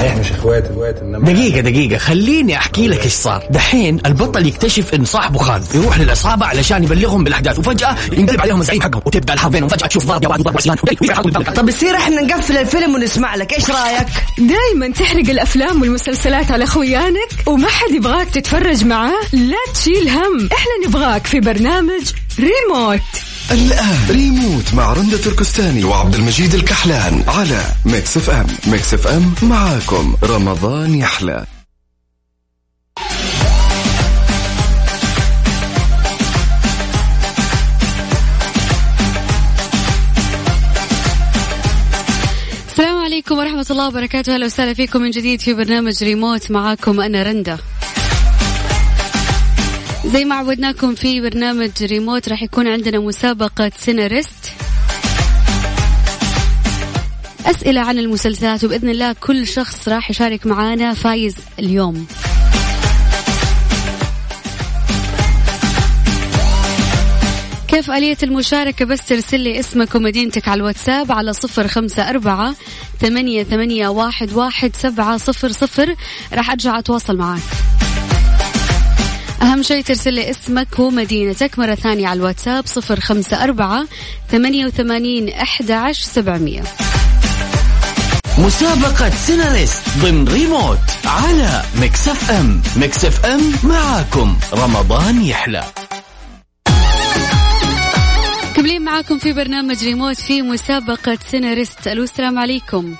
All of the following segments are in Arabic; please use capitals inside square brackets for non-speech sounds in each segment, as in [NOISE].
صحيح. مش إخوات إخوات إنما دقيقة دقيقة. خليني أحكي لك إيش صار دحين البطل يكتشف إن صاحبه خان يروح للعصابة علشان يبلغهم بالأحداث وفجأة ينقلب عليهم الزعيم حقهم. وتبدأ الحرب بينهم. فجأة تشوف ضرب وضرب عصيان طب يصير إحنا نقفل الفيلم ونسمع لك. إيش رأيك؟ دايما تحرق الأفلام والمسلسلات على خويانك وما حد يبغاك تتفرج معاه. لا تشيل هم. إحنا نبغاك في برنامج ريموت. الآن. ريموت مع رندة تركستاني وعبد المجيد الكحلان على Mix FM Mix FM معاكم. رمضان يحلى. السلام عليكم ورحمة الله وبركاته. أهلا وسهلا فيكم من جديد في برنامج ريموت. معاكم أنا رندا. زي ما عودناكم في برنامج ريموت راح يكون عندنا مسابقة سيناريست. أسئلة عن المسلسلات وبإذن الله كل شخص راح يشارك معانا فايز اليوم. كيف آلية المشاركة؟ بس ترسل لي اسمك ومدينتك على الواتساب على صفر خمسة أربعة ثمانية, ثمانية واحد, واحد سبعة صفر صفر. راح أرجع أتواصل معك أهم شيء ترسل لي اسمك ومدينتك مرة ثانية على الواتساب صفر خمسة أربعة ثمانية وثمانين أحد عشر سبعمية. مسابقة سيناريست ضمن ريموت على FM. Mix FM معاكم. رمضان يحلى. كملين معاكم في برنامج ريموت في مسابقة سيناريست ألو السلام عليكم.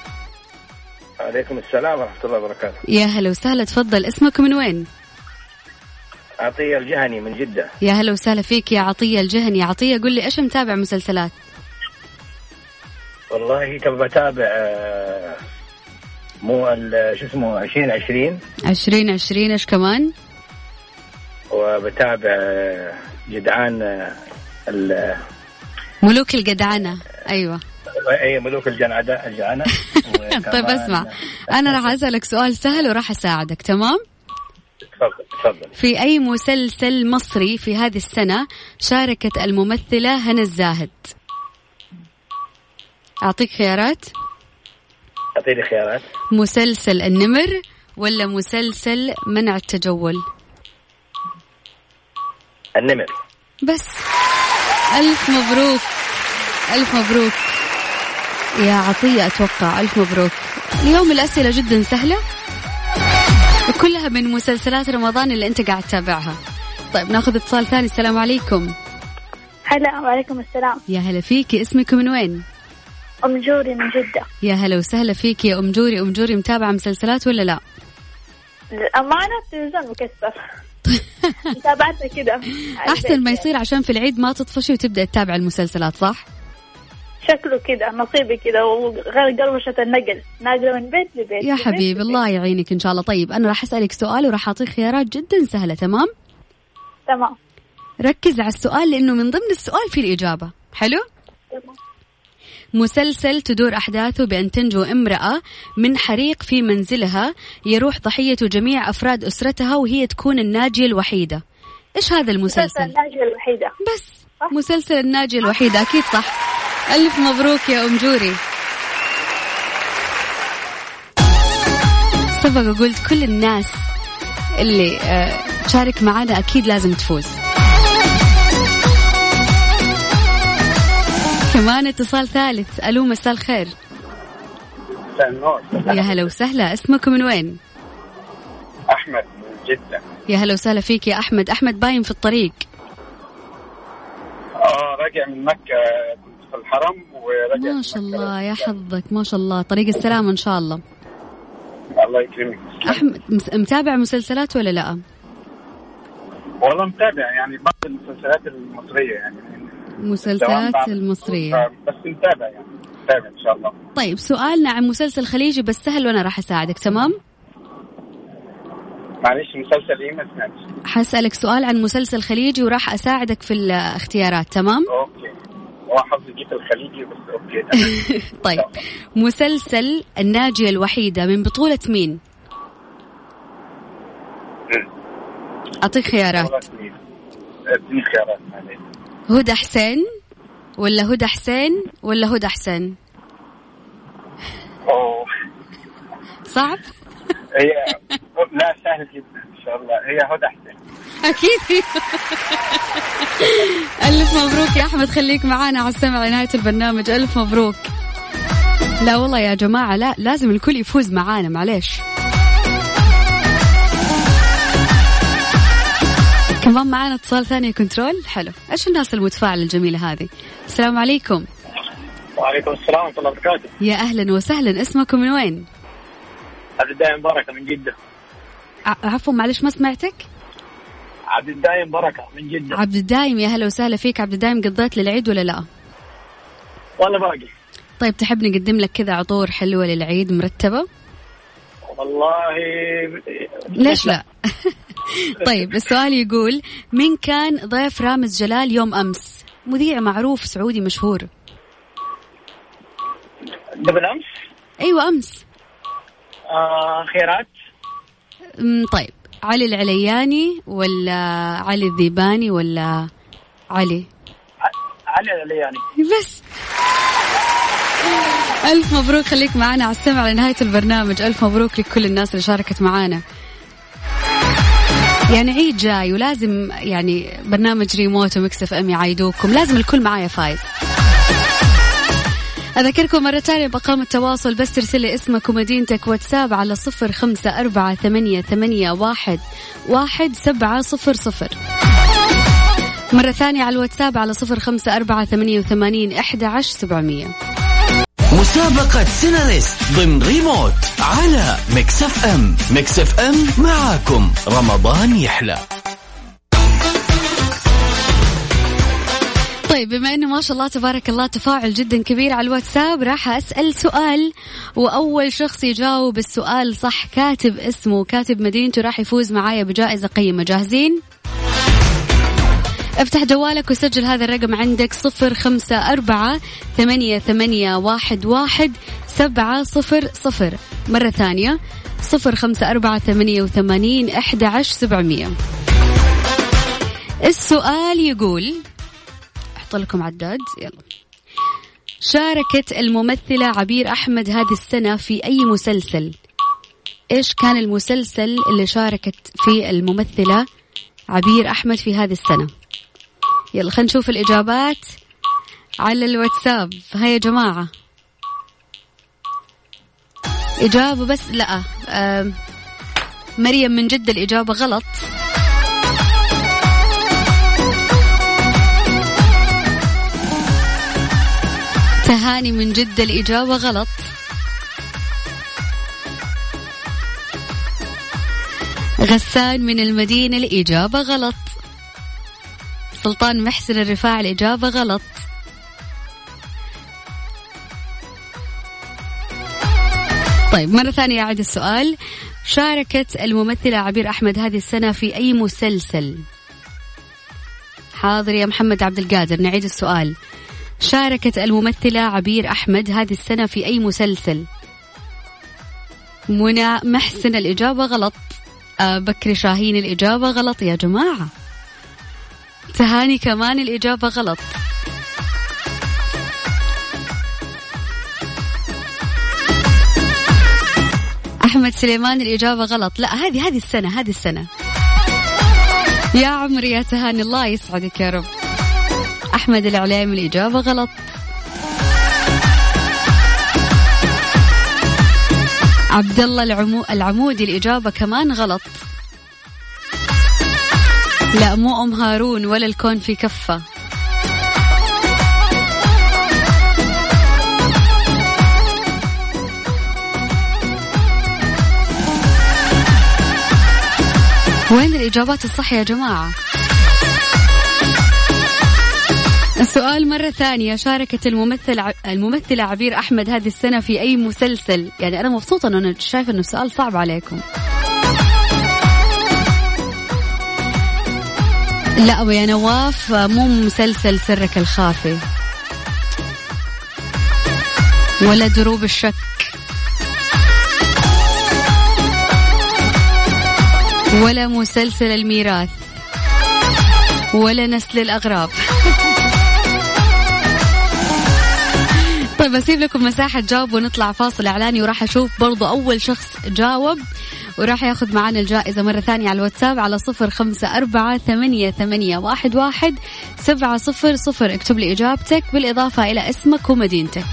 عليكم السلام ورحمة الله وبركاته. يا هلا وسهلا. تفضل اسمك من وين؟ عطية الجهني من جدة. يا هلا وسهلا فيك يا عطية الجهني. عطية قل لي إيش متابع مسلسلات؟ والله كم بتابع آه، مو ال- شو اسمه 2020 عشرين. عشرين إيش كمان؟ وبتابع آه، جدعان آه، ال- ملوك الجدعنة. أيوة. أي ملوك الجنعدة الجعنة [LAUGHS] طيب اسمع أنا راح أسألك سؤال سهل وراح أساعدك تمام؟ تفضل تفضل. في أي مسلسل مصري في هذه السنة شاركت الممثلة هنا الزاهد؟ أعطيك خيارات. أعطيني خيارات. مسلسل النمر ولا مسلسل منع التجول؟ النمر. بس. ألف مبروك. ألف مبروك. يا عطية أتوقع ألف مبروك. اليوم الأسئلة جدا سهلة. وكلها من مسلسلات رمضان اللي أنت قاعد تتابعها. طيب ناخذ اتصال ثاني. السلام عليكم. هلا وعليكم السلام. يا هلا فيكي اسمك من وين؟ أم جوري من جدة. يا هلا وسهلا فيك يا أم جوري. أم جوري متابعة مسلسلات ولا لا؟ للأمانة التلفزيون مكسر. [LAUGHS] متابعتنا كده. أحسن ما يصير عشان في العيد ما تطفشي وتبدأ تتابع المسلسلات صح؟ شكله كده نصيبي كده وغير قروشة النقل. ناقلة من بيت لبيت يا لبيت حبيبي لبيت. الله يعينك إن شاء الله. طيب أنا راح أسألك سؤال وراح أعطيك خيارات جدا سهلة تمام؟ تمام. ركز على السؤال لأنه من ضمن السؤال في الإجابة. حلو؟ تمام. مسلسل تدور أحداثه بأن تنجو امرأة من حريق في منزلها يروح ضحيته جميع أفراد أسرتها وهي تكون الناجية الوحيدة. إيش هذا مسلسل المسلسل؟ الناجية الوحيدة. بس. مسلسل الناجية الوحيدة أكيد صح. ألف مبروك يا أم جوري. سبق قلت كل الناس اللي آه، تشارك معنا أكيد لازم تفوز. كمان اتصال ثالث. ألو مساء الخير. مساء النور يا هلا وسهلا. اسمك من وين؟ أحمد من جدة. يا هلا وسهلا فيك يا أحمد. أحمد باين في الطريق. آه راجع من في الحرم وراجع ما شاء. الله يا حظك ما شاء الله طريق السلامة إن شاء الله الله يكرمك أحمد متابع مسلسلات ولا لا؟ والله متابع يعني بعض المسلسلات المصرية يعني مسلسلات المصرية بس متابع يعني متابع إن شاء الله طيب سؤالنا عن مسلسل خليجي بس سهل وأنا راح أساعدك تمام؟ معلش مسلسل إيه ما سمعتش حسألك سؤال عن مسلسل خليجي وراح أساعدك في الاختيارات تمام؟ أوكي هو حظي جه في الخليجي بس okay. [LAUGHS] طيب. مسلسل الناجية الوحيدة من بطولة مين؟ أعطيك خيارات. اديني اديني خيارات معلش هدى حسين ولا هدى حسين ولا هدى حسين؟ أوه. صعب؟ هي لا سهل جدا إن شاء الله. هي هدى حسين. أكيد. ألف مبروك يا أحمد خليك معانا على السمع لنهاية البرنامج. ألف مبروك. لا والله يا جماعة لا لازم الكل يفوز معانا معليش. كمان معانا اتصال ثاني كنترول. حلو. إيش الناس المتفاعلة الجميلة هذه؟ السلام عليكم. وعليكم السلام ورحمة الله وبركاته. يا أهلا وسهلا. اسمكم من وين؟ عبد الدايم بركه من جدة. عفوا معلش ما سمعتك. عبد الدايم بركة من جدة. عبد الدايم يا هلا وسهلا فيك. عبد الدايم قضيت للعيد ولا لا؟ ولا باقي. طيب تحب نقدم لك كذا عطور حلوة للعيد مرتبة؟ والله ليش لا؟ [LAUGHS] [LAUGHS] طيب السؤال يقول مين كان ضيف رامز جلال يوم أمس؟ مذيع معروف سعودي مشهور. قبل أمس؟ أيوه أمس. آه خيرات. طيب. علي العلياني ولا علي الذيباني ولا علي؟ علي العلياني. بس. ألف مبروك خليك معنا على السمع لنهاية البرنامج. ألف مبروك لكل الناس اللي شاركت معانا. يعني عيد جاي ولازم يعني برنامج Remote و Mix FM يعايدوكم لازم الكل معايا فايز. أذكركم مرة ثانية بأرقام التواصل بس ترسل لي اسمك ومدينتك واتساب على صفر خمسة أربعة ثمانية, ثمانية واحد, واحد سبعة صفر صفر. مرة ثانية على الواتساب على صفر خمسة أربعة ثمانية وثمانين أحد عشر سبعمية. مسابقة سيناريست ضمن ريموت على FM. Mix FM معاكم. رمضان يحلى. طيب بما إنه ما شاء الله تبارك الله تفاعل جدا كبير على الواتساب راح أسأل سؤال وأول شخص يجاوب السؤال صح كاتب اسمه كاتب مدينته راح يفوز معايا بجائزة قيمة. جاهزين؟ افتح جوالك وسجل هذا الرقم عندك صفر خمسة أربعة ثمانية, ثمانية واحد, واحد سبعة صفر صفر. مرة ثانية صفر خمسة أربعة ثمانية وثمانين أحد عشر سبعمية. السؤال يقول أحط لكم عداد. يلا. شاركت الممثلة عبير أحمد هذه السنة في أي مسلسل؟ إيش كان المسلسل اللي شاركت فيه الممثلة عبير أحمد في هذه السنة؟ يلا خلينا نشوف الإجابات على الواتساب. هيا يا جماعة. إجابة بس لا. مريم من جدة الإجابة غلط. تهاني من جدة الإجابة غلط. غسان من المدينة الإجابة غلط. سلطان محسن الرفاع الإجابة غلط. طيب مرة ثانية أعد السؤال. شاركت الممثلة عبير أحمد هذه السنة في أي مسلسل؟ حاضر يا محمد عبد القادر نعيد السؤال. شاركت الممثلة عبير أحمد هذه السنة في أي مسلسل؟ منى محسن الإجابة غلط. آه بكري شاهين الإجابة غلط يا جماعة. تهاني كمان الإجابة غلط. أحمد سليمان الإجابة غلط. لا هذه هذه السنة هذه السنة. يا عمري يا تهاني الله يسعدك يا رب. أحمد الإعلامي الإجابة غلط. عبد الله العمو... العمودي الإجابة كمان غلط. لا مو أم هارون ولا الكون في كفة. وين الإجابات الصح يا جماعة؟ السؤال مرة ثانية شاركت الممثل الممثلة عبير أحمد هذه السنة في أي مسلسل؟ يعني أنا مبسوطة أنه أنا شايفة أنه السؤال صعب عليكم. لا يا نواف مو مسلسل سرك الخافي. ولا دروب الشك. ولا مسلسل الميراث. ولا نسل الأغراب. طيب أسيب لكم مساحة جاوب ونطلع فاصل إعلاني وراح أشوف برضو أول شخص جاوب وراح ياخذ معنا الجائزة مرة ثانية على الواتساب على صفر خمسة أربعة ثمانية, ثمانية واحد, واحد سبعة صفر صفر. اكتب لي إجابتك بالإضافة إلى اسمك ومدينتك.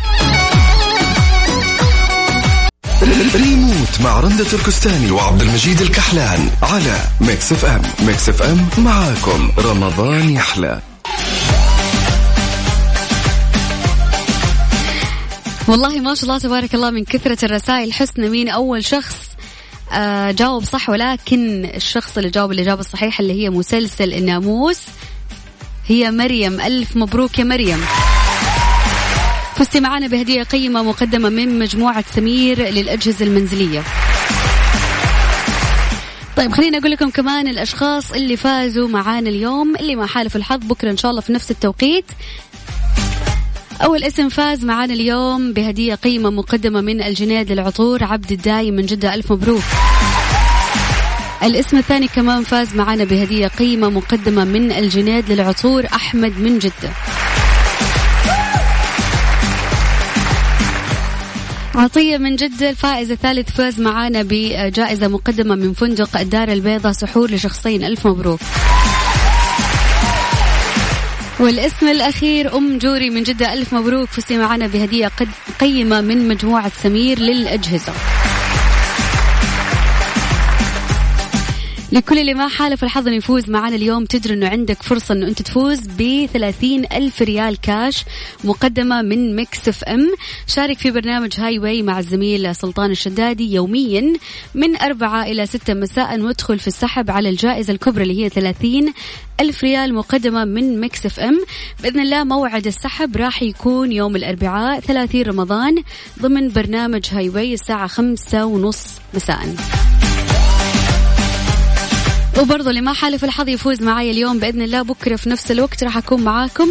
ريموت مع رندة تركستاني وعبد المجيد الكحلان على Mix FM. Mix FM معاكم. رمضان يحلى. والله ما شاء الله تبارك الله من كثرة الرسائل حسنا مين أول شخص آه جاوب صح ولكن الشخص اللي جاوب الإجابة الصحيحة اللي هي مسلسل الناموس هي مريم. ألف مبروك يا مريم. فزتي معنا بهدية قيمة مقدمة من مجموعة سمير للأجهزة المنزلية. طيب خليني أقول لكم كمان الأشخاص اللي فازوا معانا اليوم اللي ما حالف الحظ بكرة إن شاء الله في نفس التوقيت. أول اسم فاز معانا اليوم بهدية قيمة مقدمة من الجنيد للعطور عبد الدايم من جدة. ألف مبروك. الاسم الثاني كمان فاز معانا بهدية قيمة مقدمة من الجنيد للعطور أحمد من جدة. عطية من جدة الفائز الثالث فاز معانا بجائزة مقدمة من فندق الدار البيضاء سحور لشخصين. ألف مبروك. والاسم الأخير أم جوري من جدة ألف مبروك. فزتي معنا بهدية قد قيمة من مجموعة سمير للأجهزة. لكل اللي ما حالف الحظ إنه يفوز معنا اليوم تدري إنه عندك فرصة إنه أنت تفوز ب ألف ريال كاش مقدمة من Mix FM. شارك في برنامج Highway مع الزميل سلطان الشدادي يوميا من أربعة إلى ستة مساء وادخل في السحب على الجائزة الكبرى اللي هي 30 ألف ريال مقدمة من Mix FM. بإذن الله موعد السحب راح يكون يوم الأربعاء 30 رمضان ضمن برنامج Highway الساعة خمسة ونص مساء. وبرضه اللي ما حالف الحظ يفوز معي اليوم بإذن الله. بكرة في نفس الوقت راح أكون معاكم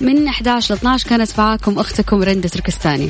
من 11 ل 12 كانت معاكم أختكم رندة تركستاني.